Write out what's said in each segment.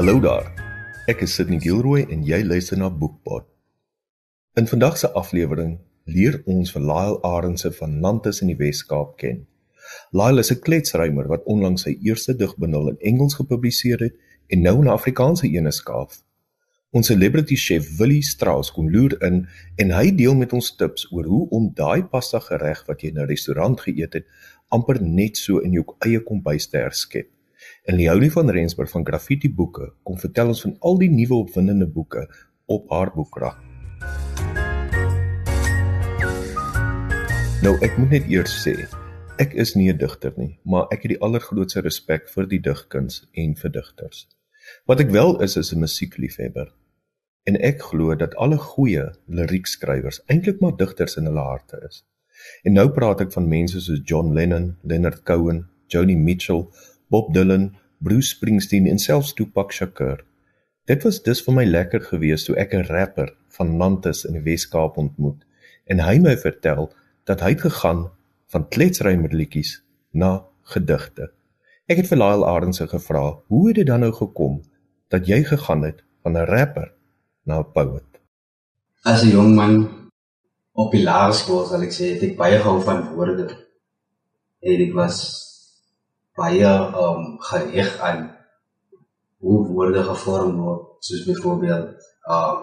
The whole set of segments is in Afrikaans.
Hallo daar. Ek is Sidney Gilroy en jy luister na Boekpot. In vandag se aflewering leer ons vir Lyle Arendse van Nantes in die Wes-Kaap ken. Lyle is 'n kletsrymer wat onlangs sy eerste digbundel in Engels gepubliseer het en nou 'n Afrikaanse een skaaf. Ons celebrity chef Willie Strauss kom loer in en hy deel met ons tips oor hoe om daai pasta gereg wat jy in 'n restaurant geëet het amper net so in jou eie kombuis te herskep. En Leonie van Rensburg van Graffiti Boeke kom vertel ons van al die nuwe opwindende boeke op haar boekrak. Nou ek moet net eers sê, ek is nie 'n digter nie, maar ek het die allergrootste respek vir die digkuns en vir digters. Wat ek wel is is 'n musiekliefhebber. En ek glo dat alle goeie liriekskrywers eintlik maar digters in hulle harte is. En nou praat ek van mense soos John Lennon, Leonard Cohen, Joni Mitchell, Bob Dylan, Bruce Springsteen en selfs Tupac Shakur. Dit was dus vir my lekker geweest toe ek 'n rapper van Nantes in die Wes-Kaap ontmoet en hy my vertel dat hy het gegaan van kletsrymerliedjies na gedigte. Ek het vir Lyle Arendse gevra, "Hoe het dit dan nou gekom dat jy gegaan het van 'n rapper na 'n poet?" As 'n jong man op die laerskool, sal ek sê, het ek baie gehou van woorde. En ek was baie um gerig aan hoe woorde gevorm word soos byvoorbeeld uh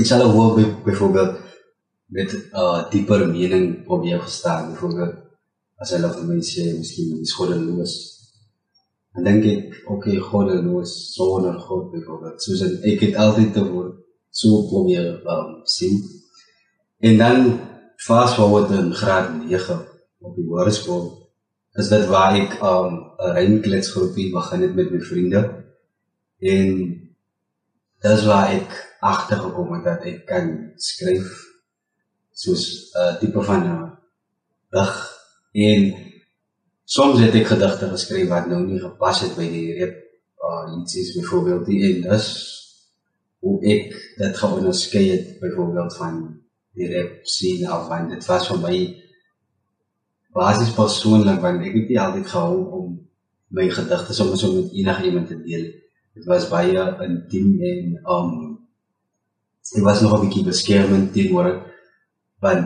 ek sal hoe by, byvoorbeeld met 'n uh, dieper mening probeer verstaan byvoorbeeld as hulle vir my sê miskien is God los en dink ek okay God los sonder God byvoorbeeld soos ek het altyd te woord. So probeer um, sien. En dan fast forward in graad 9 op die hoërskool is dit waar ek um 'n rymkletsgroepie begin het met my vriende. En dis waar ek agtergekom het dat ek kan skryf soos 'n uh, tipe van 'n dig en soms het ek gedigte geskryf wat nou nie gepas het by die rep uh iets is byvoorbeeld die en dis hoe ek dit geonderskei het byvoorbeeld van die rep sien of van dit was vir my basies persoonlik want ek het nie altyd gehou om my gedagtes sommer so met enige iemand te deel. Dit was baie intiem en um ek was nog 'n bietjie beskermend teenoor want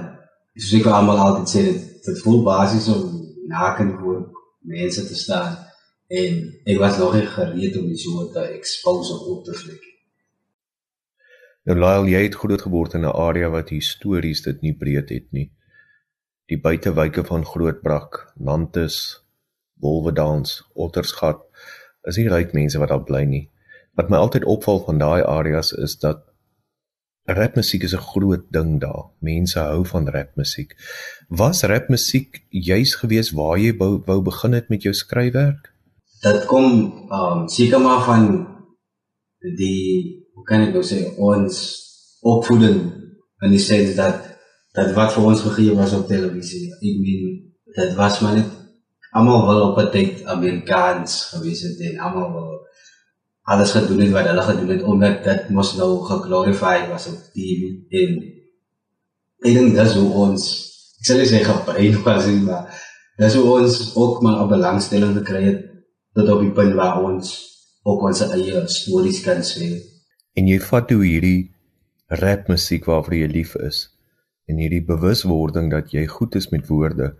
soos ek almal altyd sê dit dit voel basies om naken voor mense te staan en ek was nog nie gereed om so te expose op te vlek. Nou Lyle, jy het groot geword in 'n area wat histories dit nie breed het nie die buitewyke van Grootbrak, Nantes, Wolwedans, Ottersgat is nie ryk mense wat daar bly nie. Wat my altyd opval van daai areas is dat rapmusiek is 'n groot ding daar. Mense hou van rapmusiek. Was rapmusiek juis gewees waar jy wou, wou begin het met jou skryfwerk? Dit kom um seker maar van die hoe kan ek nou sê ons opvoeding in die sin dat dat wat vir ons gegee was op televisie. Ek meen dit was maar net almal wil op 'n tyd Amerikaans gewees het en almal wil alles gedoen het wat hulle gedoen het omdat dit mos nou geglorify was op TV en ek dink dis hoe ons ek sê jy sê gebrein was nie maar dis hoe ons ook maar 'n belangstelling gekry het tot op die punt waar ons ook ons eie stories kan sê. En jy vat hoe hierdie rapmusiek waarvoor jy lief is en hierdie bewuswording dat jy goed is met woorde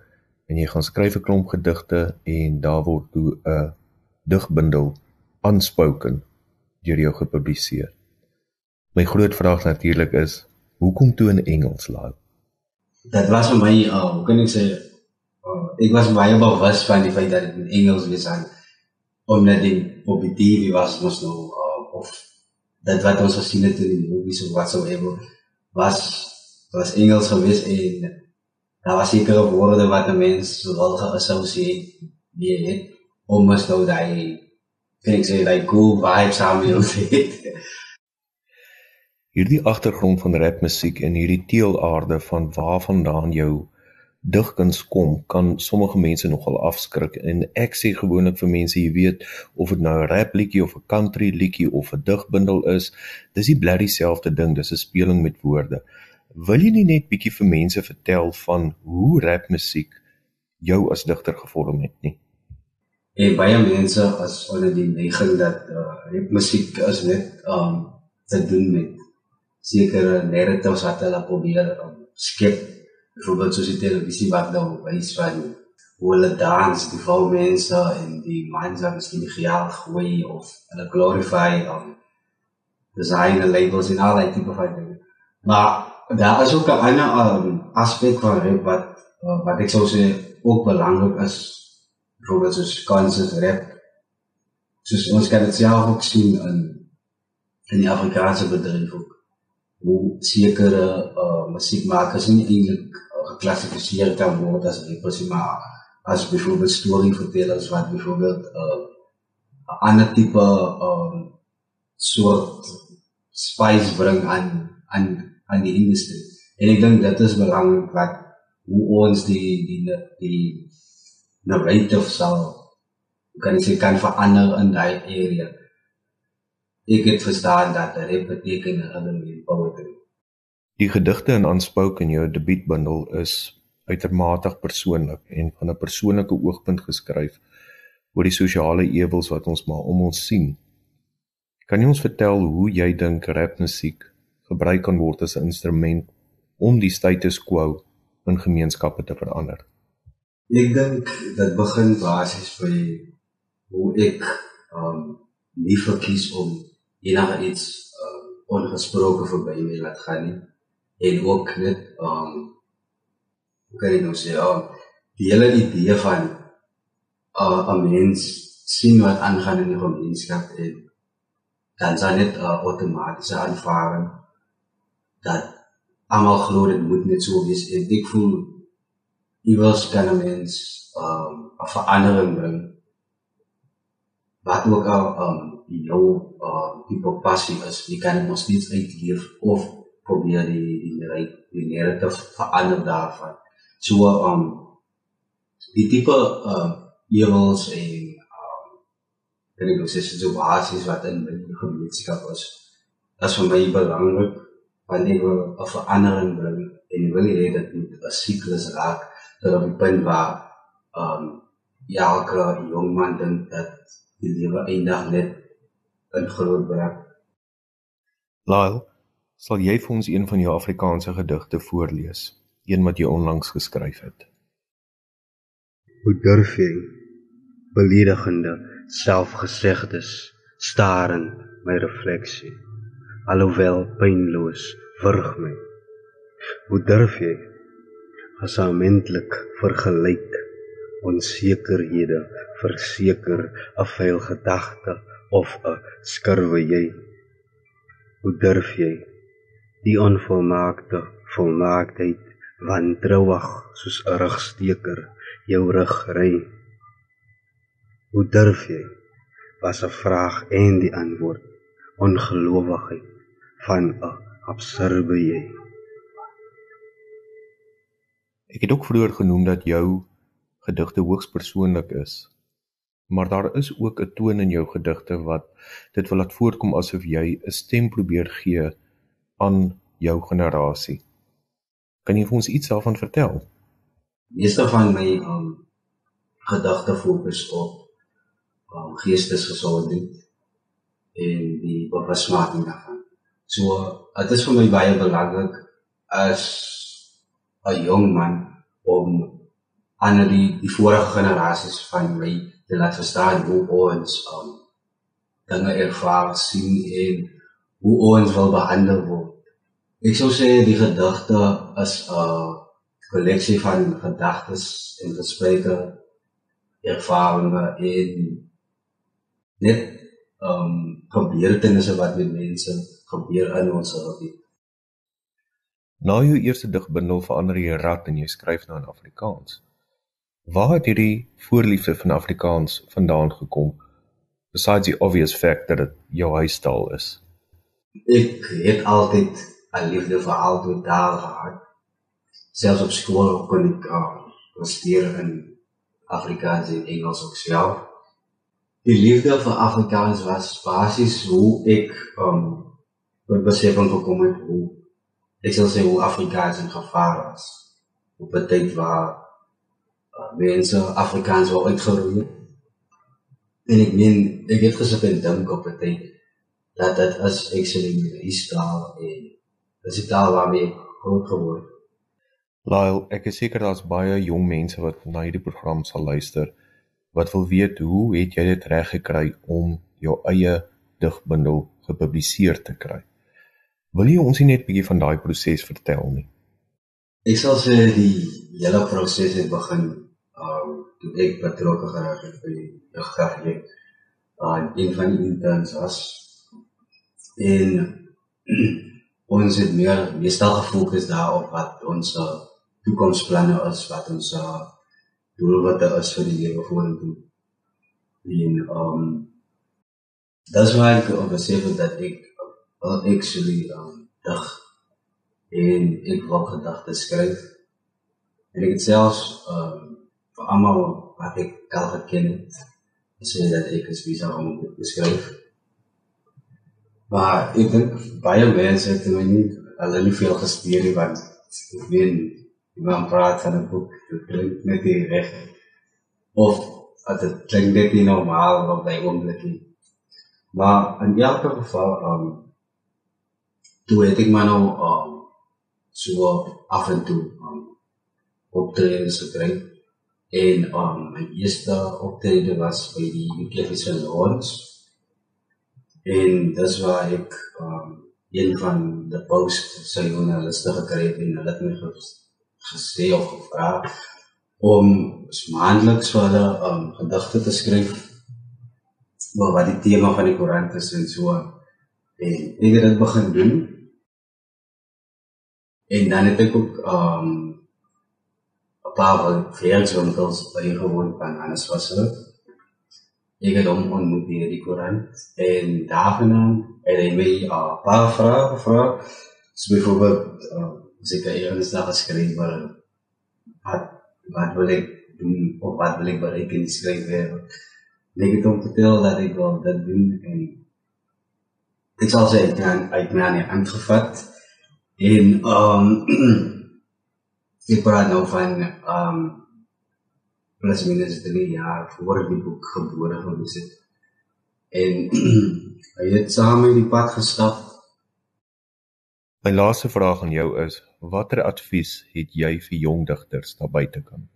en jy gaan skryf 'n klomp gedigte en daar word toe 'n digbundel aanspoken deur jou gepubliseer. My groot vraag natuurlik is, hoekom toe in Engels laat? Dit was vir my, uh, hoe kan ek sê, uh, ek was baie bewus van die feit dat dit in Engels was aan omdat die op die TV was mos nou uh, of dit wat ons gesien het in die movies of wat sou ewe was was Engels gewees en daar was sekere woorde wat 'n mens wel geassosieer mee het om mos nou daai kan ek sê daai cool vibes aan wil hê. Hierdie agtergrond van rapmusiek en hierdie teelaarde van waarvandaan jou digkuns kom kan sommige mense nogal afskrik en ek sê gewoonlik vir mense jy weet of dit nou 'n rap liedjie of 'n country liedjie of 'n digbundel is dis die blerry selfde ding dis 'n speling met woorde Wil jy nie net bietjie vir mense vertel van hoe rapmusiek jou as digter gevorm het nie? En baie mense as onder die neiging dat uh, musiek is net um te doen met sekere narratives wat hulle probeer um, skep. Byvoorbeeld soos die televisie wat nou wys van hoe hulle dans, die vrou mense en die mans wat miskien die gejaag gooi of hulle glorify um design labels en al die tipe van dinge. Maar daar is ook 'n ander um, aspek van rap wat uh, wat ek sou sê ook belangrik is byvoorbeeld soos conscious rap. Soos ons kan dit self ook sien in in die Afrikaanse bedryf ook. Hoe sekere uh, musiekmakers nie eintlik uh, geklassifiseer kan word as rappers maar as byvoorbeeld storyvertellers wat byvoorbeeld 'n uh, ander tipe um, soort spice bring aan aan aan die industrie. En ek dink dit is belangrik dat hoe ons die die die, narrative sal kan jy kan verander in daai area. Ek het verstaan dat dit beteken hulle wil poetry. Die gedigte in aanspouk in jou debuutbundel is uitermate persoonlik en van 'n persoonlike oogpunt geskryf oor die sosiale ewels wat ons maar om ons sien. Kan jy ons vertel hoe jy dink rapmusiek gebruik kan word as 'n instrument om die status quo in gemeenskappe te verander? Ek dink dit begin basies by hoe ek um nie verkies om enige iets um, ongesproke verby my laat gaan nie en ook net um hoe kan ek nou sê um, die hele idee van uh, 'n mens sien wat aangaan in die gemeenskap en dan sal dit 'n uh, outomatiese aanvaarding dat almal glo dit moet net so wees. En ek voel iewers kan 'n mens um 'n verandering bring. Wat ook al um jou uh tipe passie is jy kan dit nog steeds uitleef of probeer die die die, die narrative verander daarvan. So um die tipe uh ewels en um kan ek sê so basies wat in die gemeenskap is as vir my belangrik wanneer jy 'n verandering bring en jy wil hê dit moet 'n siklus raak tot op die punt waar ehm um, ja, elke jong man dink dat die lewe eendag net in groot brak. Lyle, sal jy vir ons een van jou Afrikaanse gedigte voorlees, een wat jy onlangs geskryf het? Hoe durf jy beledigende selfgesegdes staar in my refleksie? Alhoewel pynloos wurg my. Hoe durf jy gesamentlik vergelyk onsekerhede verseker 'n vuil gedagte of 'n skurwe jy? Hoe durf jy die onvolmaakte volmaaktheid wantrouig soos 'n rugsteker jou rug ry? Hoe durf jy was 'n vraag en die antwoord ongelowigheid van 'n absurde jy. Ek het ook vroeër genoem dat jou gedigte hoogs persoonlik is. Maar daar is ook 'n toon in jou gedigte wat dit wil laat voorkom asof jy 'n stem probeer gee aan jou generasie. Kan jy vir ons iets daarvan vertel? Meeste van my um, gedigte fokus op um, geestesgesondheid en die bewusmaking daarvan. So dit is vir my baie belangrik as 'n jong man om aan die die vorige generasies van my te laat verstaan hoe ons um, dinge ervaar sien en hoe ons wil behandel word. Ek sou sê die gedigte is 'n kolleksie van gedagtes en gesprekke ervarings en net um gebeurtenisse wat met mense gebeur in ons lewe. Na jou eerste digbundel verander jy rad en jy skryf nou in Afrikaans. Waar het hierdie voorliefde vir Afrikaans vandaan gekom? Besides the obvious fact that dit jou huistaal is. Ek het altyd 'n liefde vir albei taal gehad. Selfs op skool kon ek uh, studeer in Afrikaans en Engels ook self die liefde vir Afrikaans was basies hoe ek um tot besefing gekom het hoe ek sal sê hoe Afrikaans in gevaar was. Op 'n tyd waar uh, mense Afrikaans wou uitgeroei en ek meen ek het gesit en dink op 'n tyd dat dit is actually my taal en dis die taal waarmee groot geword het. Lyle, ek is seker daar's baie jong mense wat na hierdie program sal luister wat wil weet hoe het jy dit reg gekry om jou eie digbundel gepubliseer te kry? Wil jy ons net 'n bietjie van daai proses vertel nie? Ek sal sê die hele proses het begin um toe ek betrokke geraak het by die diggrafie. Uh een van die interns as en ons het meer meestal gefokus daarop wat ons toekomsplanne is, wat ons doelwitte is vir die lewe vorentoe. En um dis waar ek besef het dat ek actually um dig en ek wou gedagtes skryf. En ek het selfs um, vir almal wat ek al geken het, gesê dat ek is besig om te skryf. Maar ek dink baie mense het my nie hulle nie veel gesteer nie want ek weet iemand praat van 'n boek, dit klink net nie reg. Of dat dit klink net nie normaal op daai oomblik nie. Maar in elke geval um, toe het ek maar nou um, so af en toe um, optredens gekry. En um, my eerste optrede was by die Ecclesia Lords en dis waar ek um, een van die post sy journaliste gekry het en hulle het my gesê of gevra om maandeliks vir hulle um, gedigte te skryf oor wat die tema van die koerant is en so. En ek het dit begin doen En dan het ek ook ehm um, 'n paar verjaarswinkels bygewoon van Hannes Wasser. Ek het hom ontmoet by die koerant en daarna het hy my 'n uh, paar vrae gevra. So byvoorbeeld uh, seker eers daar geskryf maar wat wat wil ek doen of wat wil ek bereik in die skryfwerk. Ek het hom vertel dat ek wil dit doen en ek sal sê ek het uit my aangevat En ehm um, ek praat nou van ehm um, plus minus 3 jaar voor die boek gebore gewees het. En hy het saam met die pad gestap. My laaste vraag aan jou is: watter advies het jy vir jong digters daar buitekant?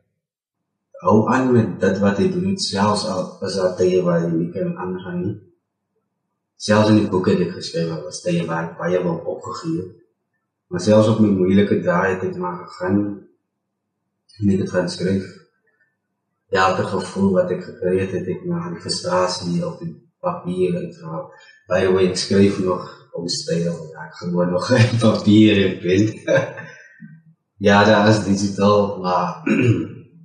Hou aan met dit wat jy doen, selfs al is daar tye waar jy nie kan aangaan nie. Selfs in die boeke wat ek geskryf het, was tye waar ek baie wil opgegee het. Maar selfs op my moeilike dae het ek maar gegaan en ek het gaan skryf. Ja, elke gevoel wat ek gekry het, het ek maar die frustrasie op die papier uitgehaal. By way, ek skryf nog op styl, ja, ek gewoon nog op papier en pen. ja, daar is digitaal, maar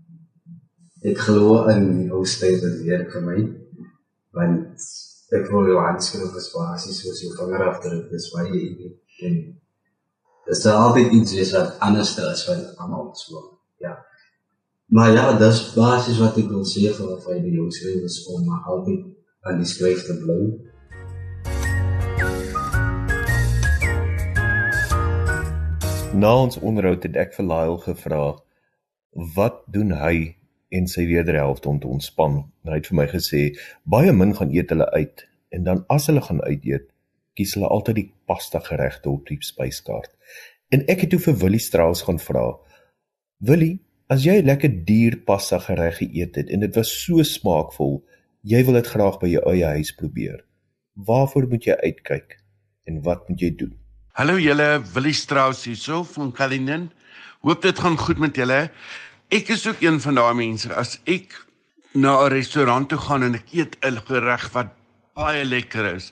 ek glo in die ou styl wat werk vir my. Want ek voel jou aanskrif is basies soos jou vingerafdruk, dis baie uniek dis daar altyd iets is wat anders is van almal so. Ja. Maar ja, dis basies wat ek wil sê vir vir die jong skrywers om maar altyd aan die skryf te bly. Na ons onderhoud het ek vir Lyle gevra wat doen hy en sy wederhelfte om te ontspan. Hy het vir my gesê baie min gaan eet hulle uit en dan as hulle gaan uit eet, kies hulle altyd die pasta geregte op die spyskaart. En ek het toe vir Willie Strauss gaan vra: "Willie, as jy lekker duur pasta gereg geëet het en dit was so smaakvol, jy wil dit graag by jou eie huis probeer. Waarvoor moet jy uitkyk en wat moet jy doen?" Hallo julle, Willie Strauss hierso van Kalinin. Hoop dit gaan goed met julle. Ek is ook een van daai mense as ek na 'n restaurant toe gaan en ek eet 'n gereg wat baie lekker is.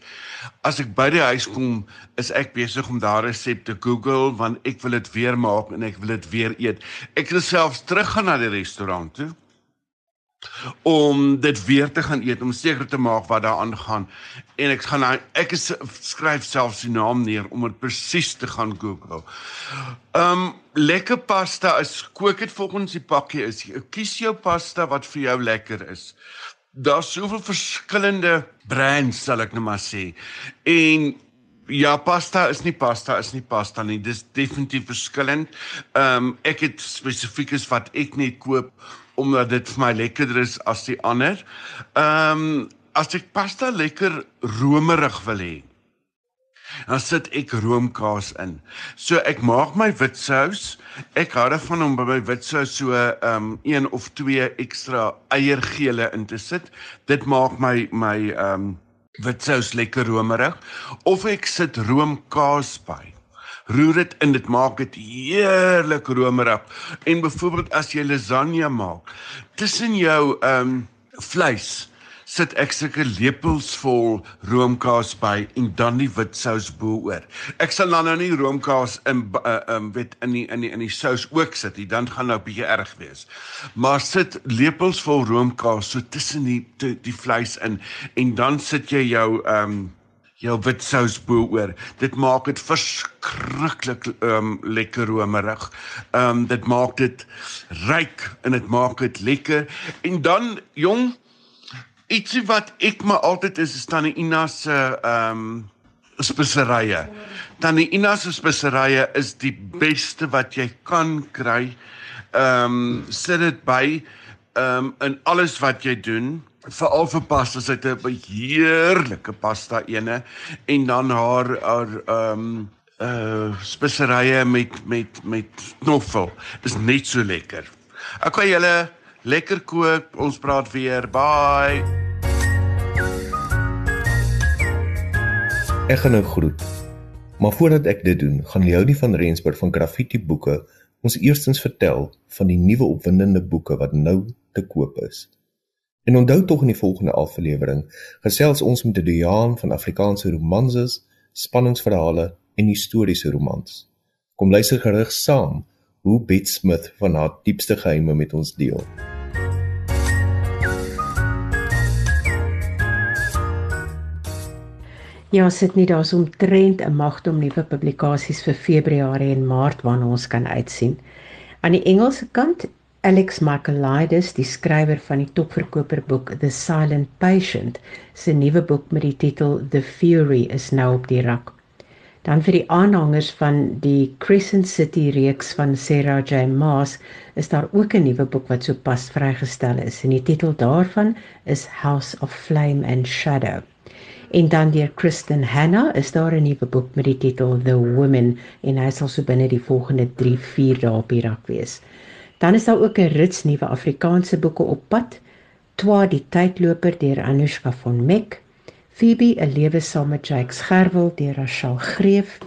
As ek by die huis kom, is ek besig om daar resepte Google want ek wil dit weer maak en ek wil dit weer eet. Ek wil selfs teruggaan na die restaurant toe om dit weer te gaan eet om seker te maak wat daar aangaan en ek gaan ek is, skryf selfs die naam neer om dit presies te gaan Google. Um lekker pasta is kook dit volgens die pakkie is. Kies jou pasta wat vir jou lekker is daar's soveel verskillende brands sal ek net maar sê. En ja, pasta is nie pasta is nie pasta nie. Dis definitief verskillend. Ehm um, ek het spesifiek is wat ek net koop omdat dit vir my lekkerder is as die ander. Ehm um, as ek pasta lekker romerig wil hê, dan sit ek roomkaas in. So ek maak my witsous. Ek hou daarvan om by my witsous so um 1 of 2 ekstra eiergele in te sit. Dit maak my my um witsous lekker romerig of ek sit roomkaas by. Roer dit in, dit maak dit heerlik romerig. En byvoorbeeld as jy lasagne maak, tussen jou um vleis sit ek sulke lepels vol roomkaas by en dan die wit sous bo-oor. Ek sal dan nou nie roomkaas in uh, um weet in die in die in die sous ook sit nie, dan gaan nou 'n bietjie erg wees. Maar sit lepels vol roomkaas so tussen die die, die vleis in en dan sit jy jou um jou wit sous bo-oor. Dit maak dit verskriklik um lekker romerig. Um dit maak dit ryk en dit maak dit lekker. En dan jong ietsie wat ek maar altyd is is tannie Ina se ehm um, speserye. Tannie Ina se speserye is die beste wat jy kan kry. Ehm um, sit dit by ehm um, in alles wat jy doen veral vir pasta sy het 'n heerlike pasta ene en dan haar haar ehm um, uh speserye met met met knoffel is net so lekker. Ek kan julle lekker kook. Ons praat weer. Bye. Ek gaan nou groet. Maar voordat ek dit doen, gaan Leonie van Rensburg van Graffiti Boeke ons eerstens vertel van die nuwe opwindende boeke wat nou te koop is. En onthou tog in die volgende aflewering gesels ons met 'n diaan van Afrikaanse romanses, spanningsverhale en historiese romans. Kom luister gerig saam hoe Bet Smith van haar diepste geheime met ons deel. Ja, sit nie daar's omtrent 'n magte om nuwe publikasies vir Februarie en Maart waarna ons kan uitsien. Aan die Engelse kant, Alex Michaelides, die skrywer van die topverkoperboek The Silent Patient, se nuwe boek met die titel The Fury is nou op die rak. Dan vir die aanhangers van die Crescent City reeks van Sarah J Maas is daar ook 'n nuwe boek wat sopas vrygestel is en die titel daarvan is House of Flame and Shadow. En dan deur Kristen Hanna is daar 'n nuwe boek met die titel The Women en hy sal so binne die volgende 3-4 dae op die rak wees. Dan is daar ook 'n rits nuwe Afrikaanse boeke op pad. Twa die tydloper deur Anushka von Meck Phoebe 'n lewe saam met Jake Scherwel deur Rachel Greef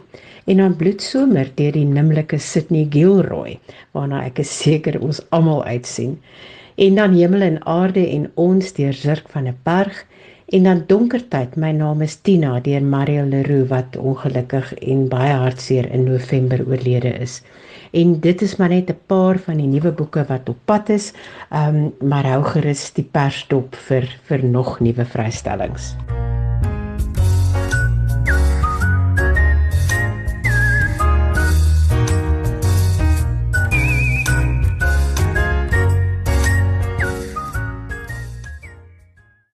en dan Bloedsomer deur die nimmerlike Sydney Gilroy waarna ek seker ons almal uitsien en dan Hemel en Aarde en ons deur Zirk van 'n Berg en dan Donkertyd my naam is Tina deur Mario Leroux wat ongelukkig en baie hartseer in November oorlede is. En dit is maar net 'n paar van die nuwe boeke wat op pad is um, maar hou gerus die pers dop vir vir nog nuwe vrystellings